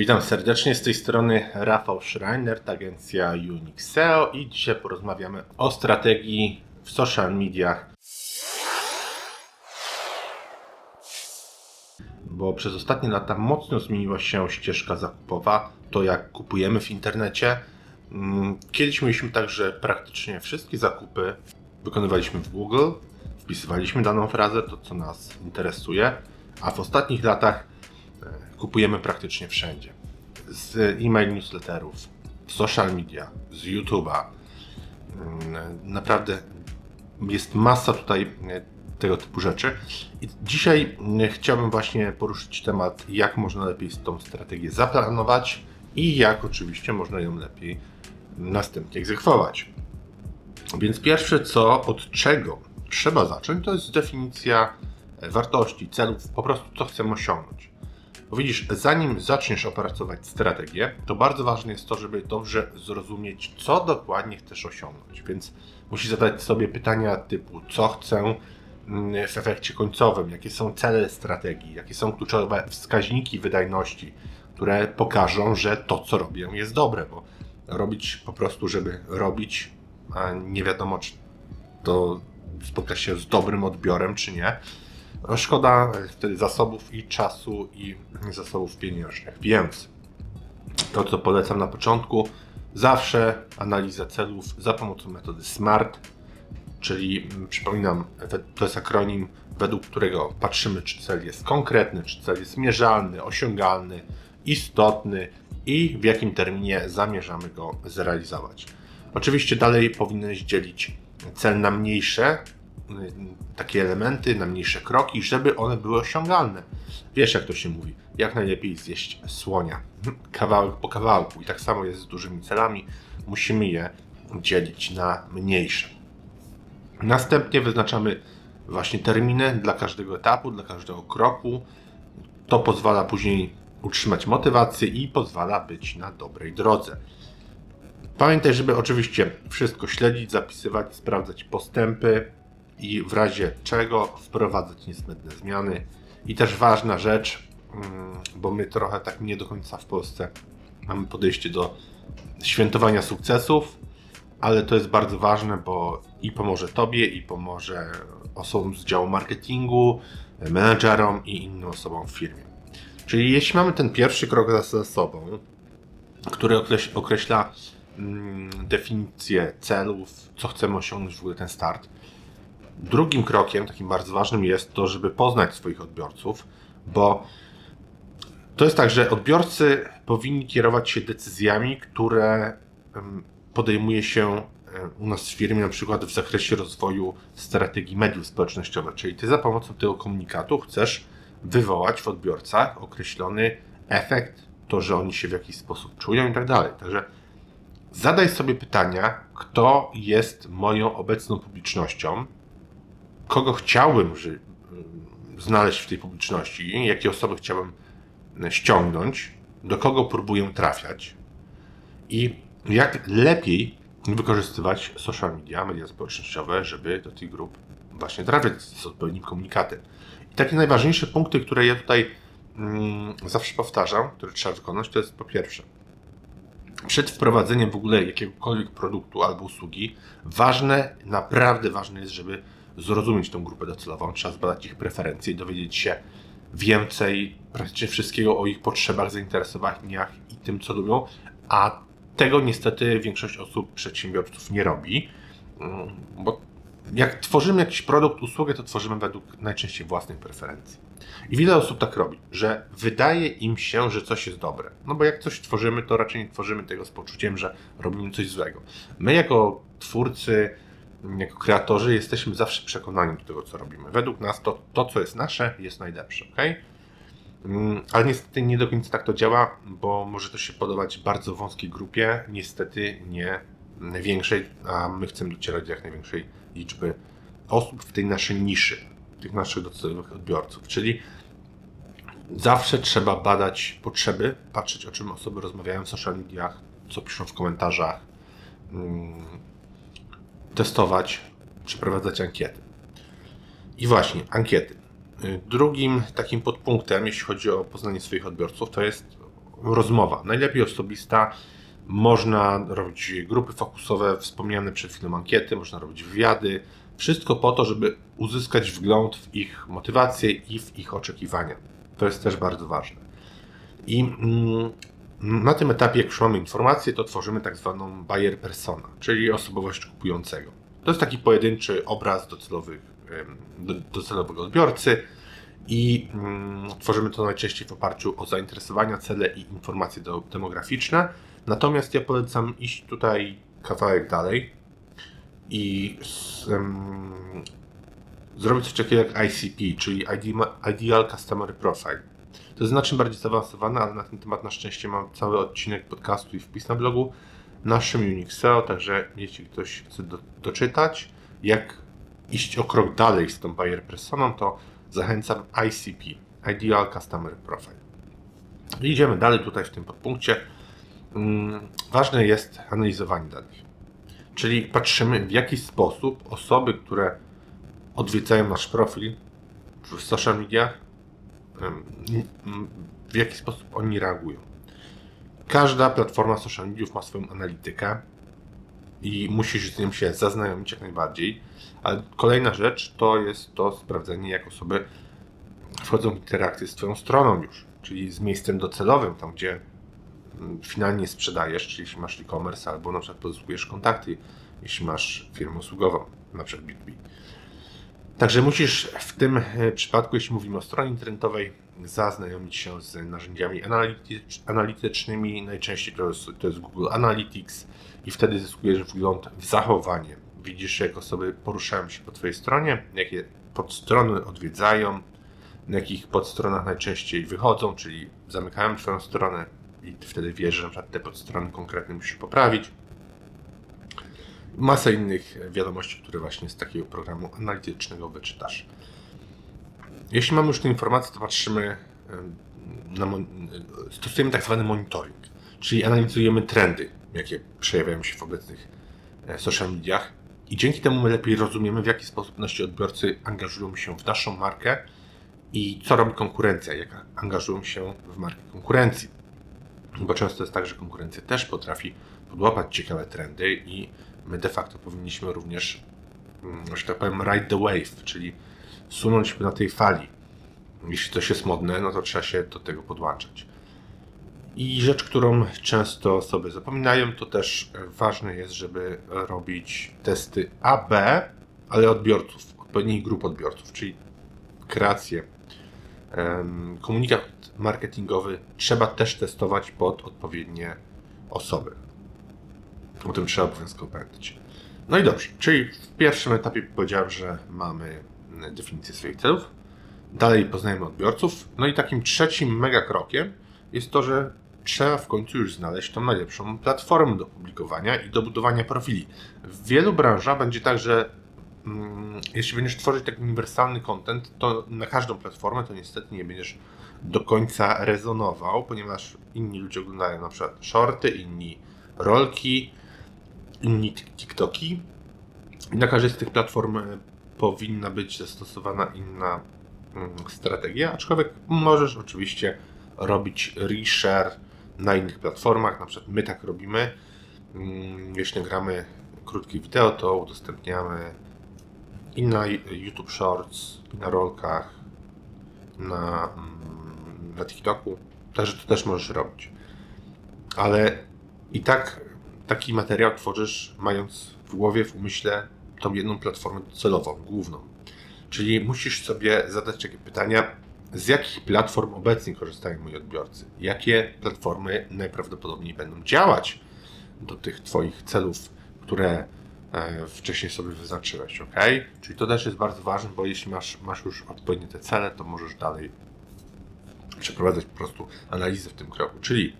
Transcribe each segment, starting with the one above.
Witam serdecznie z tej strony Rafał Schreiner, agencja Unix SEO i dzisiaj porozmawiamy o strategii w social mediach. Bo przez ostatnie lata mocno zmieniła się ścieżka zakupowa, to jak kupujemy w internecie. Mm, kiedyś mieliśmy tak, że praktycznie wszystkie zakupy wykonywaliśmy w Google, wpisywaliśmy daną frazę, to co nas interesuje, a w ostatnich latach kupujemy praktycznie wszędzie. Z e-mail newsletterów, z social media, z YouTube'a. Mm, naprawdę jest masa tutaj e, tego typu rzeczy. I dzisiaj e, chciałbym właśnie poruszyć temat, jak można lepiej tą strategię zaplanować i jak oczywiście można ją lepiej następnie egzekwować. Więc pierwsze co, od czego trzeba zacząć, to jest definicja wartości, celów, po prostu co chcemy osiągnąć. Bo widzisz, zanim zaczniesz opracować strategię, to bardzo ważne jest to, żeby dobrze zrozumieć, co dokładnie chcesz osiągnąć. Więc musisz zadać sobie pytania typu, co chcę mm, w efekcie końcowym, jakie są cele strategii, jakie są kluczowe wskaźniki wydajności, które pokażą, że to, co robię, jest dobre, bo robić po prostu, żeby robić, a nie wiadomo, czy to spotka się z dobrym odbiorem, czy nie szkoda wtedy zasobów i czasu i zasobów pieniężnych. Więc to, co polecam na początku, zawsze analiza celów za pomocą metody SMART, czyli mm, przypominam, to jest akronim, według którego patrzymy, czy cel jest konkretny, czy cel jest mierzalny, osiągalny, istotny i w jakim terminie zamierzamy go zrealizować. Oczywiście dalej powinieneś dzielić cel na mniejsze takie elementy, na mniejsze kroki, żeby one były osiągalne. Wiesz, jak to się mówi, jak najlepiej zjeść słonia, kawałek po kawałku. I tak samo jest z dużymi celami, musimy je dzielić na mniejsze. Następnie wyznaczamy właśnie terminy dla każdego etapu, dla każdego kroku. To pozwala później utrzymać motywację i pozwala być na dobrej drodze. Pamiętaj, żeby oczywiście wszystko śledzić, zapisywać, sprawdzać postępy, i w razie czego wprowadzać niezbędne zmiany. I też ważna rzecz, mm, bo my trochę tak nie do końca w Polsce mamy podejście do świętowania sukcesów, ale to jest bardzo ważne, bo i pomoże Tobie, i pomoże osobom z działu marketingu, menedżerom i innym osobom w firmie. Czyli jeśli mamy ten pierwszy krok za sobą, który określa mm, definicję celów, co chcemy osiągnąć w ogóle ten start, Drugim krokiem, takim bardzo ważnym, jest to, żeby poznać swoich odbiorców, bo to jest tak, że odbiorcy powinni kierować się decyzjami, które podejmuje się u nas w firmie, na przykład w zakresie rozwoju strategii mediów społecznościowych. Czyli ty za pomocą tego komunikatu chcesz wywołać w odbiorcach określony efekt, to, że oni się w jakiś sposób czują i tak dalej. Także zadaj sobie pytania, kto jest moją obecną publicznością, kogo chciałbym że, znaleźć w tej publiczności, jakie osoby chciałbym ściągnąć, do kogo próbuję trafiać i jak lepiej wykorzystywać social media, media społecznościowe, żeby do tych grup właśnie trafiać z odpowiednim komunikatem. I takie najważniejsze punkty, które ja tutaj mm, zawsze powtarzam, które trzeba wykonać, to jest po pierwsze, przed wprowadzeniem w ogóle jakiegokolwiek produktu albo usługi, ważne, naprawdę ważne jest, żeby zrozumieć tą grupę docelową, trzeba zbadać ich preferencje i dowiedzieć się więcej, praktycznie wszystkiego o ich potrzebach, zainteresowaniach i tym, co lubią, a tego niestety większość osób, przedsiębiorców nie robi, mm, bo jak tworzymy jakiś produkt, usługę, to tworzymy według najczęściej własnych preferencji. I wiele osób tak robi, że wydaje im się, że coś jest dobre. No bo jak coś tworzymy, to raczej nie tworzymy tego z poczuciem, że robimy coś złego. My jako twórcy, jako kreatorzy jesteśmy zawsze przekonani do tego, co robimy. Według nas to, to co jest nasze, jest najlepsze. Okay? Mm, ale niestety nie do końca tak to działa, bo może to się podobać bardzo wąskiej grupie, niestety nie największej, a my chcemy docierać do jak największej liczby osób w tej naszej niszy, tych naszych docelowych odbiorców. Czyli zawsze trzeba badać potrzeby, patrzeć o czym osoby rozmawiają w social mediach, co piszą w komentarzach, mm, testować, przeprowadzać ankiety. I właśnie, ankiety. Drugim takim podpunktem, jeśli chodzi o poznanie swoich odbiorców, to jest rozmowa. Najlepiej osobista. Można robić grupy fokusowe, wspomniane przed chwilą ankiety, można robić wywiady. Wszystko po to, żeby uzyskać wgląd w ich motywacje i w ich oczekiwania. To jest też bardzo ważne. I mm, na tym etapie, jak już mamy informację, to tworzymy tak zwaną buyer persona, czyli osobowość kupującego. To jest taki pojedynczy obraz docelowy, docelowego odbiorcy i mm, tworzymy to najczęściej w oparciu o zainteresowania, cele i informacje demograficzne. Natomiast ja polecam iść tutaj kawałek dalej i z, um, zrobić coś takiego jak ICP, czyli Ideal Customer Profile. To jest znacznie bardziej zaawansowane, ale na ten temat na szczęście mam cały odcinek podcastu i wpis na blogu naszym Unix SEO, także jeśli ktoś chce do, doczytać, jak iść o krok dalej z tą buyer personą, to zachęcam ICP, Ideal Customer Profile. idziemy dalej tutaj w tym podpunkcie. Mm, ważne jest analizowanie danych. Czyli patrzymy w jaki sposób osoby, które odwiedzają nasz profil w social mediach, w jaki sposób oni reagują. Każda platforma social mediów ma swoją analitykę i musisz z nią się zaznajomić jak najbardziej. Ale kolejna rzecz to jest to sprawdzenie, jak osoby wchodzą w interakcję z Twoją stroną już, czyli z miejscem docelowym, tam gdzie mm, finalnie sprzedajesz, czyli jeśli masz e-commerce albo na przykład pozyskujesz kontakty, jeśli masz firmę usługową, na przykład B2B. Także musisz w tym e, przypadku, jeśli mówimy o stronie internetowej, zaznajomić się z narzędziami analitycznymi. Najczęściej to jest, to jest Google Analytics i wtedy zyskujesz wgląd w zachowanie. Widzisz, jak osoby poruszają się po Twojej stronie, jakie podstrony odwiedzają, na jakich podstronach najczęściej wychodzą, czyli zamykają Twoją stronę i wtedy wiesz, że na przykład te podstrony konkretnie musisz poprawić masę innych wiadomości, które właśnie z takiego programu analitycznego wyczytasz. Jeśli mamy już te informacje, to patrzymy, na, stosujemy tak zwany monitoring, czyli analizujemy trendy, jakie przejawiają się w obecnych e, social mediach i dzięki temu my lepiej rozumiemy, w jaki sposób nasi odbiorcy angażują się w naszą markę i co robi konkurencja, jak angażują się w markę konkurencji. Bo często jest tak, że konkurencja też potrafi podłapać ciekawe trendy i my de facto powinniśmy również, mm, że tak powiem, ride the wave, czyli sunąć na tej fali. Jeśli coś jest modne, no to trzeba się do tego podłączać. I rzecz, którą często osoby zapominają, to też ważne jest, żeby robić testy AB, ale odbiorców, odpowiednich grup odbiorców, czyli kreację, komunikat marketingowy trzeba też testować pod odpowiednie osoby. O tym trzeba obowiązkowo pamiętać. No i dobrze, czyli w pierwszym etapie powiedziałem, że mamy definicję swoich celów. Dalej poznajemy odbiorców. No i takim trzecim mega krokiem jest to, że trzeba w końcu już znaleźć tą najlepszą platformę do publikowania i do budowania profili. W wielu branżach będzie tak, że mm, jeśli będziesz tworzyć taki uniwersalny content, to na każdą platformę to niestety nie będziesz do końca rezonował, ponieważ inni ludzie oglądają na przykład shorty, inni rolki, inni TikToki. I na każdej z tych platform e, powinna być zastosowana inna mm, strategia, aczkolwiek możesz oczywiście robić reshare na innych platformach, na przykład my tak robimy. Mm, jeśli gramy krótkie wideo, to udostępniamy i na YouTube Shorts, i na rolkach, na, mm, na TikToku. Także to też możesz robić. Ale i tak taki materiał tworzysz mając w głowie, w umyśle tą jedną platformę docelową, główną. Czyli musisz sobie zadać takie pytania, z jakich platform obecnie korzystają moi odbiorcy? Jakie platformy najprawdopodobniej będą działać do tych Twoich celów, które e, wcześniej sobie wyznaczyłeś, ok? Czyli to też jest bardzo ważne, bo jeśli masz, masz już odpowiednie te cele, to możesz dalej przeprowadzać po prostu analizę w tym kroku. Czyli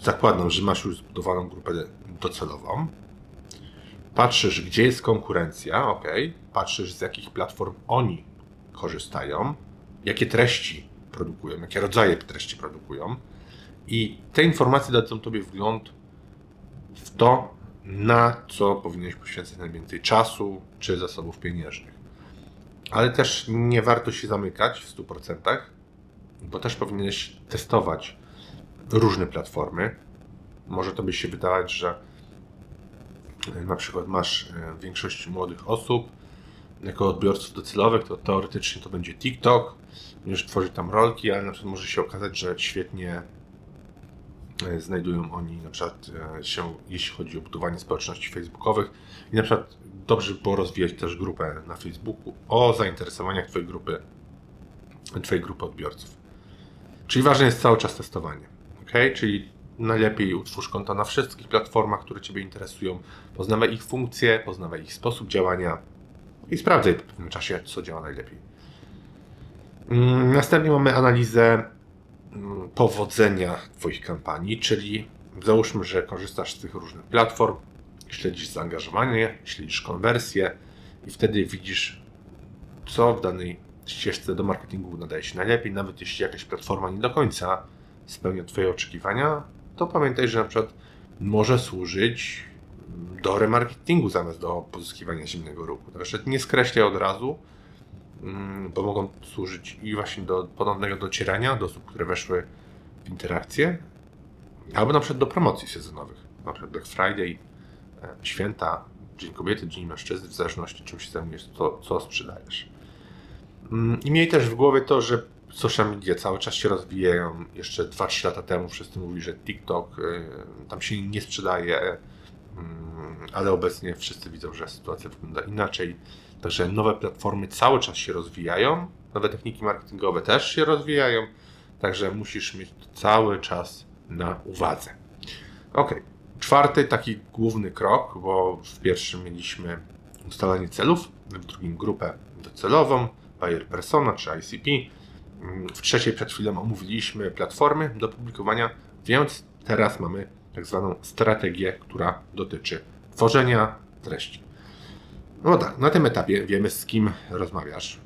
zakładam, że masz już zbudowaną grupę docelową, patrzysz, gdzie jest konkurencja, ok, patrzysz, z jakich platform oni korzystają, jakie treści produkują, jakie rodzaje treści produkują, i te informacje dadzą Tobie wgląd w to, na co powinieneś poświęcać najwięcej czasu czy zasobów pieniężnych. Ale też nie warto się zamykać w 100%, bo też powinieneś testować różne platformy. Może to by się wydawać, że e, na przykład masz e, większość młodych osób jako odbiorców docelowych, to teoretycznie to będzie TikTok, będziesz tworzyć tam rolki, ale na przykład może się okazać, że świetnie e, znajdują oni na przykład się, jeśli chodzi o budowanie społeczności facebookowych i na przykład dobrze by było rozwijać też grupę na Facebooku o zainteresowaniach Twojej grupy, Twojej grupy odbiorców. Czyli ważne jest cały czas testowanie. Ok? Czyli najlepiej utwórz konta na wszystkich platformach, które Ciebie interesują, poznawaj ich funkcje, poznawaj ich sposób działania i sprawdzaj po pewnym czasie, co działa najlepiej. Mm, następnie mamy analizę mm, powodzenia Twoich kampanii, czyli załóżmy, że korzystasz z tych różnych platform, śledzisz zaangażowanie, śledzisz konwersję i wtedy widzisz, co w danej ścieżce do marketingu nadaje się najlepiej, nawet jeśli jakaś platforma nie do końca spełnia Twoje oczekiwania, to pamiętaj, że na przykład może służyć do remarketingu zamiast do pozyskiwania zimnego ruchu. Także nie skreślaj od razu, mm, bo mogą służyć i właśnie do ponownego docierania do osób, które weszły w interakcję, albo na przykład do promocji sezonowych, na przykład Black Friday, e, święta, Dzień Kobiety, Dzień Mężczyzny, w zależności czym się zajmujesz, to, co sprzedajesz. Mm, I miej też w głowie to, że social media cały czas się rozwijają. Jeszcze 2-3 lata temu wszyscy mówili, że TikTok y, tam się nie sprzedaje, mm, ale obecnie wszyscy widzą, że sytuacja wygląda inaczej. Także nowe platformy cały czas się rozwijają, nowe techniki marketingowe też się rozwijają, także musisz mieć to cały czas na uwadze. Ok, czwarty taki główny krok, bo w pierwszym mieliśmy ustalanie celów, w drugim grupę docelową, buyer persona czy ICP. W trzeciej przed chwilą omówiliśmy platformy do publikowania, więc teraz mamy tak zwaną strategię, która dotyczy tworzenia treści. No tak, na tym etapie wiemy z kim rozmawiasz,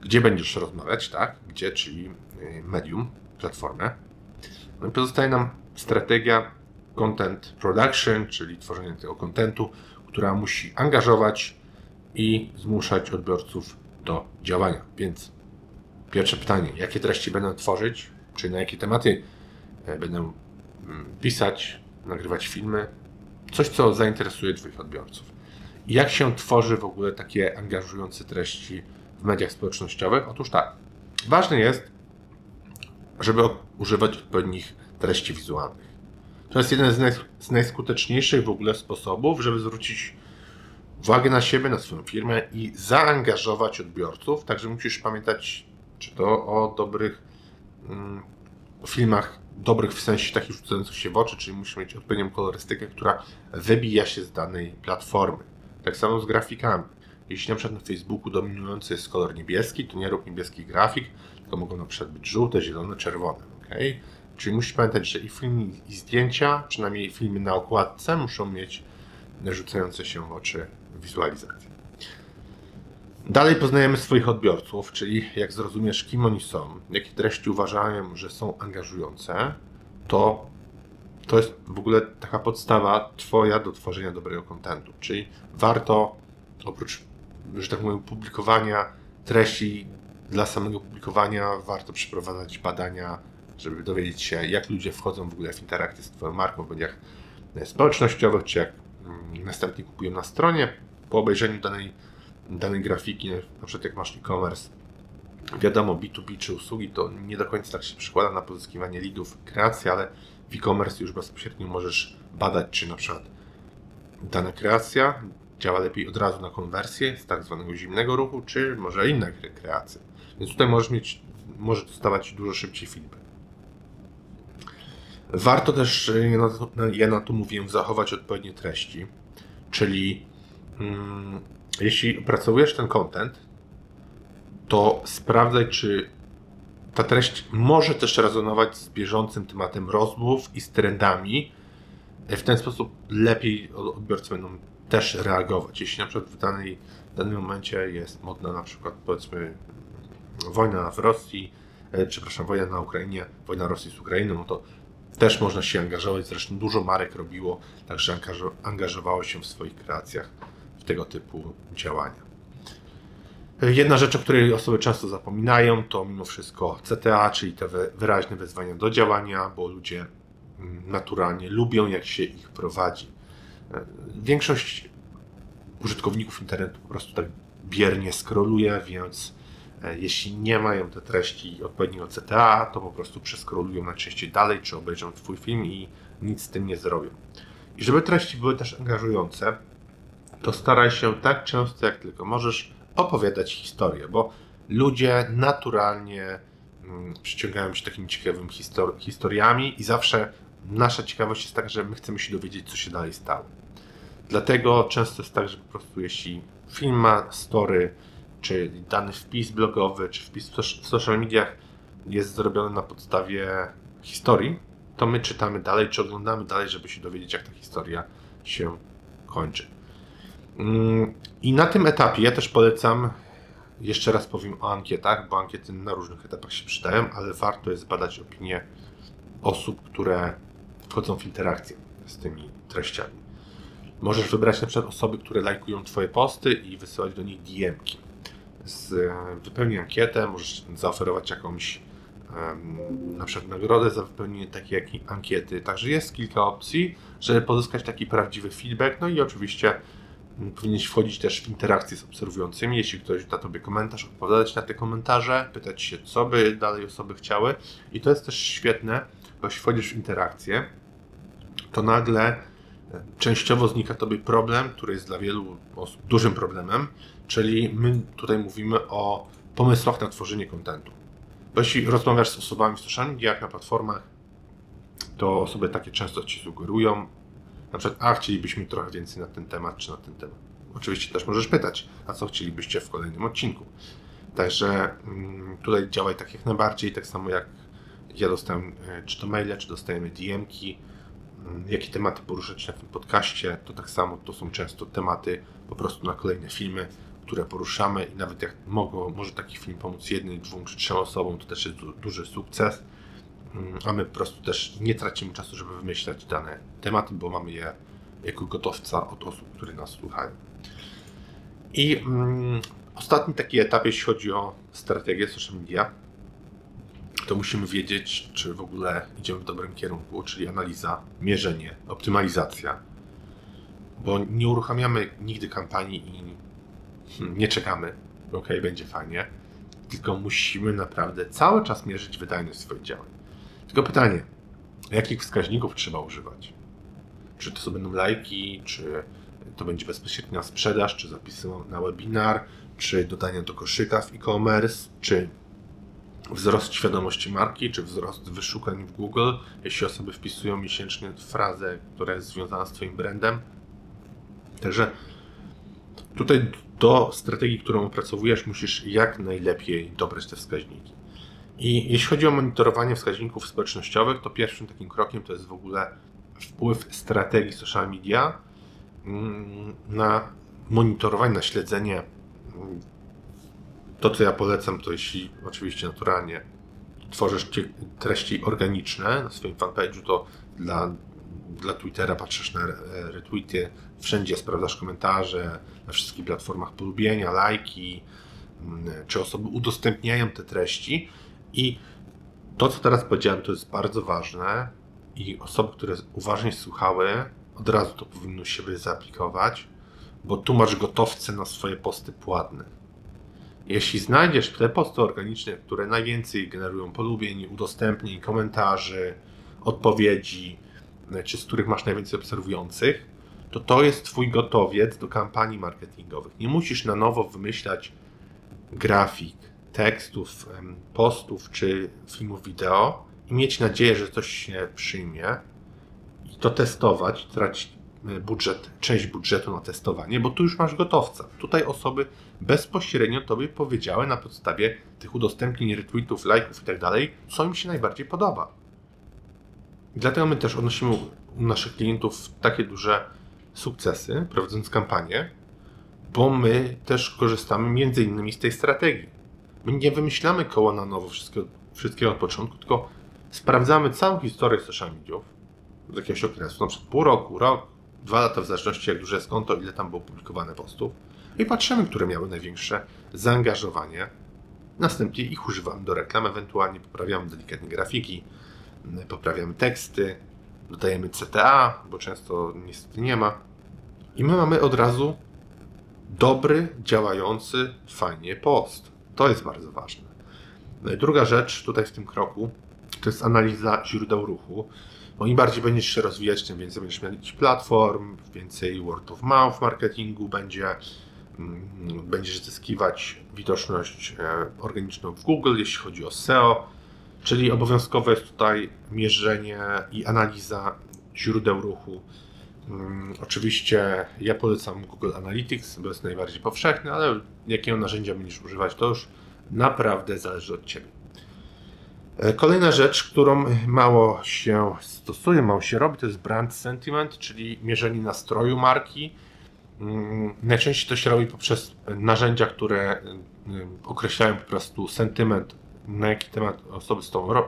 gdzie będziesz rozmawiać, tak? Gdzie, czyli y, medium, platformę. No i pozostaje nam strategia content production, czyli tworzenie tego kontentu, która musi angażować i zmuszać odbiorców do działania. Więc pierwsze pytanie, jakie treści będę tworzyć, czy na jakie tematy e, będę mm, pisać, nagrywać filmy, coś, co zainteresuje Twoich odbiorców. I jak się tworzy w ogóle takie angażujące treści w mediach społecznościowych? Otóż tak, ważne jest, żeby używać odpowiednich treści wizualnych. To jest jeden z, naj, z najskuteczniejszych w ogóle sposobów, żeby zwrócić uwagę na siebie, na swoją firmę i zaangażować odbiorców. Także musisz pamiętać, czy to o dobrych mm, filmach, dobrych w sensie takich rzucających się w oczy, czyli musisz mieć odpowiednią kolorystykę, która wybija się z danej platformy. Tak samo z grafikami. Jeśli na przykład na Facebooku dominujący jest kolor niebieski, to nie rób niebieskich grafik, tylko mogą na przykład być żółte, zielone, czerwone. Okay? Czyli musisz pamiętać, że i filmy, i zdjęcia, przynajmniej filmy na okładce, muszą mieć rzucające się w oczy wizualizację. Dalej poznajemy swoich odbiorców, czyli jak zrozumiesz, kim oni są, jakie treści uważają, że są angażujące, to to jest w ogóle taka podstawa Twoja do tworzenia dobrego kontentu. Czyli warto, oprócz, że tak powiem, publikowania treści dla samego publikowania, warto przeprowadzać badania, żeby dowiedzieć się, jak ludzie wchodzą w ogóle w interakcję z Twoją marką w mediach społecznościowych, czy jak mm, następnie kupują na stronie, po obejrzeniu danej, danej grafiki, na przykład jak masz e-commerce, wiadomo, B2B czy usługi, to nie do końca tak się przykłada na pozyskiwanie leadów, kreację, ale w e-commerce już bezpośrednio możesz badać, czy na przykład dana kreacja działa lepiej od razu na konwersję z tak zwanego zimnego ruchu, czy może inne kreacje. Więc tutaj możesz mieć, możesz dostawać dużo szybciej feedback. Warto też, ja na to, ja na to mówię, zachować odpowiednie treści, czyli Mm, jeśli opracowujesz ten content, to sprawdzaj, czy ta treść może też rezonować z bieżącym tematem rozmów i z trendami. W ten sposób lepiej odbiorcy będą też reagować. Jeśli na przykład w, danej, w danym momencie jest modna na przykład powiedzmy wojna w Rosji, e, przepraszam, wojna na Ukrainie, wojna Rosji z Ukrainą, no to też można się angażować. Zresztą dużo marek robiło, także angażowało się w swoich kreacjach w tego typu działania. Jedna rzecz, o której osoby często zapominają, to mimo wszystko CTA, czyli te wyraźne wezwania do działania, bo ludzie mm, naturalnie, lubią jak się ich prowadzi. E, większość użytkowników internetu po prostu tak biernie skroluje, więc e, jeśli nie mają te treści odpowiedniego CTA, to po prostu przeskrolują najczęściej dalej, czy obejrzą Twój film i nic z tym nie zrobią. I żeby treści były też angażujące, to staraj się tak często jak tylko możesz opowiadać historię, bo ludzie naturalnie mm, przyciągają się takimi ciekawymi histor historiami i zawsze nasza ciekawość jest taka, że my chcemy się dowiedzieć, co się dalej stało. Dlatego często jest tak, że po prostu jeśli film ma story, czy dany wpis blogowy, czy wpis w social mediach jest zrobiony na podstawie historii, to my czytamy dalej, czy oglądamy dalej, żeby się dowiedzieć, jak ta historia się kończy. Mm, I na tym etapie ja też polecam, jeszcze raz powiem o ankietach, bo ankiety na różnych etapach się przydają, ale warto jest badać opinie osób, które wchodzą w interakcję z tymi treściami. Możesz wybrać na przykład osoby, które lajkują Twoje posty i wysyłać do nich DM-ki. Wypełnij ankietę, możesz zaoferować jakąś na przykład nagrodę za wypełnienie takiej ankiety. Także jest kilka opcji, żeby pozyskać taki prawdziwy feedback. No i oczywiście powinieneś wchodzić też w interakcję z obserwującymi. Jeśli ktoś da Tobie komentarz, odpowiadać na te komentarze, pytać się, co by dalej osoby chciały. I to jest też świetne, bo jeśli wchodzisz w interakcję, to nagle e, częściowo znika Tobie problem, który jest dla wielu osób dużym problemem, czyli my tutaj mówimy o pomysłach na tworzenie kontentu. Bo jeśli rozmawiasz z osobami w social mediach, na platformach, to osoby takie często ci sugerują, na przykład, a chcielibyśmy trochę więcej na ten temat, czy na ten temat. Oczywiście też możesz pytać, a co chcielibyście w kolejnym odcinku. Także mm, tutaj działaj tak jak najbardziej, tak samo jak ja dostałem e, czy to maile, czy dostajemy DM-ki, mm, jakie tematy poruszać na tym podcaście, to tak samo to są często tematy po prostu na kolejne filmy, które poruszamy i nawet jak mogło, może taki film pomóc jednej, dwóm czy trzem osobom, to też jest du duży sukces. Mm, a my po prostu też nie tracimy czasu, żeby wymyślać dane tematy, bo mamy je jako gotowca od osób, które nas słuchają. I mm, ostatni taki etap, jeśli chodzi o strategię social media, to musimy wiedzieć, czy w ogóle idziemy w dobrym kierunku, czyli analiza, mierzenie, optymalizacja. Bo nie uruchamiamy nigdy kampanii i Hmm, nie czekamy, ok, będzie fajnie, tylko musimy naprawdę cały czas mierzyć wydajność swoich działań. Tylko pytanie, jakich wskaźników trzeba używać? Czy to będą lajki, czy to będzie bezpośrednia sprzedaż, czy zapisy na webinar, czy dodania do koszyka w e-commerce, czy wzrost świadomości marki, czy wzrost wyszukań w Google, jeśli osoby wpisują miesięcznie frazę, która jest związana z Twoim brandem. Także tutaj do strategii, którą opracowujesz, musisz jak najlepiej dobrać te wskaźniki. I jeśli chodzi o monitorowanie wskaźników społecznościowych, to pierwszym takim krokiem to jest w ogóle wpływ strategii social media mm, na monitorowanie, na śledzenie. To, co ja polecam, to jeśli oczywiście naturalnie tworzysz treści organiczne na swoim fanpage'u, to dla dla Twittera patrzysz na retweety, wszędzie sprawdzasz komentarze, na wszystkich platformach polubienia, lajki, mm, czy osoby udostępniają te treści. I to, co teraz powiedziałem, to jest bardzo ważne i osoby, które uważnie słuchały, od razu to powinno się zaaplikować, bo tu masz gotowce na swoje posty płatne. Jeśli znajdziesz te posty organiczne, które najwięcej generują polubień, udostępnień, komentarzy, odpowiedzi, czy z których masz najwięcej obserwujących, to to jest Twój gotowiec do kampanii marketingowych. Nie musisz na nowo wymyślać grafik, tekstów, postów czy filmów wideo i mieć nadzieję, że coś się przyjmie i to testować, tracić budżet, część budżetu na testowanie, bo tu już masz gotowca. Tutaj osoby bezpośrednio Tobie powiedziały na podstawie tych udostępnień, retweetów, lajków i tak co im się najbardziej podoba. Dlatego my też odnosimy u naszych klientów takie duże sukcesy, prowadząc kampanię, bo my też korzystamy między innymi z tej strategii. My nie wymyślamy koła na nowo wszystkiego, wszystkiego od początku, tylko sprawdzamy całą historię social mediów z jakiegoś okresu, na przykład pół roku, rok, dwa lata, w zależności jak duże jest konto, ile tam było publikowane postów i patrzymy, które miały największe zaangażowanie. Następnie ich używamy do reklam, ewentualnie poprawiamy delikatnie grafiki, poprawiamy teksty, dodajemy CTA, bo często niestety nie ma. I my mamy od razu dobry, działający fajnie post. To jest bardzo ważne. Druga rzecz tutaj w tym kroku to jest analiza źródeł ruchu. Bo im bardziej będziesz się rozwijać, tym więcej będziesz mieć platform, więcej word of mouth marketingu będzie, mm, będziesz zyskiwać widoczność e, organiczną w Google, jeśli chodzi o SEO, czyli obowiązkowe jest tutaj mierzenie i analiza źródeł ruchu. Mm, oczywiście ja polecam Google Analytics, bo jest najbardziej powszechny, ale jakiego narzędzia będziesz używać, to już naprawdę zależy od Ciebie. E, kolejna rzecz, którą mało się stosuje, mało się robi, to jest brand sentiment, czyli mierzenie nastroju marki. Mm, najczęściej to się robi poprzez narzędzia, które y, określają po prostu sentyment, na jaki temat osoby z tobą, y,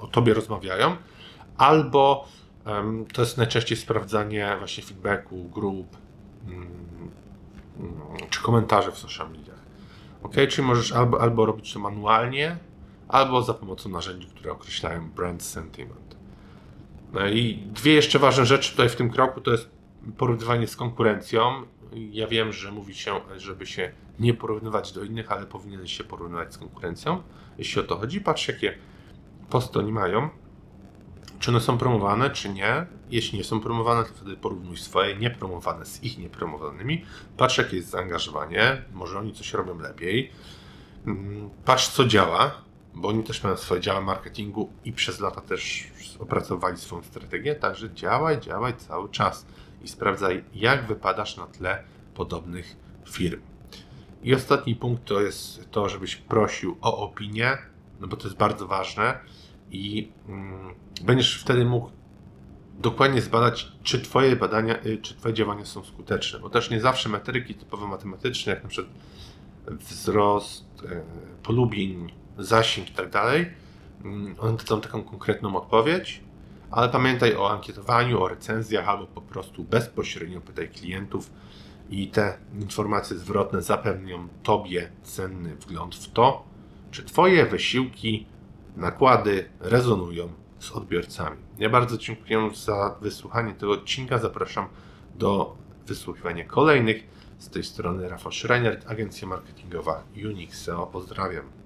o tobie rozmawiają, albo to jest najczęściej sprawdzanie właśnie feedbacku, grup mm, mm, czy komentarzy w social mediach. Ok, czyli możesz albo, albo robić to manualnie, albo za pomocą narzędzi, które określają brand sentiment. No i dwie jeszcze ważne rzeczy tutaj w tym kroku to jest porównywanie z konkurencją. Ja wiem, że mówi się, żeby się nie porównywać do innych, ale powinien się porównywać z konkurencją. Jeśli o to chodzi, patrz jakie posty oni mają, czy one są promowane, czy nie. Jeśli nie są promowane, to wtedy porównuj swoje niepromowane z ich niepromowanymi. Patrz jakie jest zaangażowanie, może oni coś robią lepiej. Mm, patrz co działa, bo oni też mają swoje działa marketingu i przez lata też opracowali swoją strategię, także działaj, działaj cały czas i sprawdzaj, jak wypadasz na tle podobnych firm. I ostatni punkt to jest to, żebyś prosił o opinię, no bo to jest bardzo ważne i mm, będziesz wtedy mógł dokładnie zbadać, czy Twoje badania, y, czy Twoje działania są skuteczne, bo też nie zawsze metryki typowo matematyczne, jak na przykład wzrost e, polubień, zasięg i tak dalej, mm, one dadzą taką konkretną odpowiedź, ale pamiętaj o ankietowaniu, o recenzjach albo po prostu bezpośrednio pytaj klientów i te informacje zwrotne zapewnią Tobie cenny wgląd w to, czy Twoje wysiłki, nakłady rezonują z odbiorcami. Ja bardzo dziękuję za wysłuchanie tego odcinka. Zapraszam do wysłuchiwania kolejnych. Z tej strony Rafał Schreiner, agencja marketingowa Unixeo. Pozdrawiam.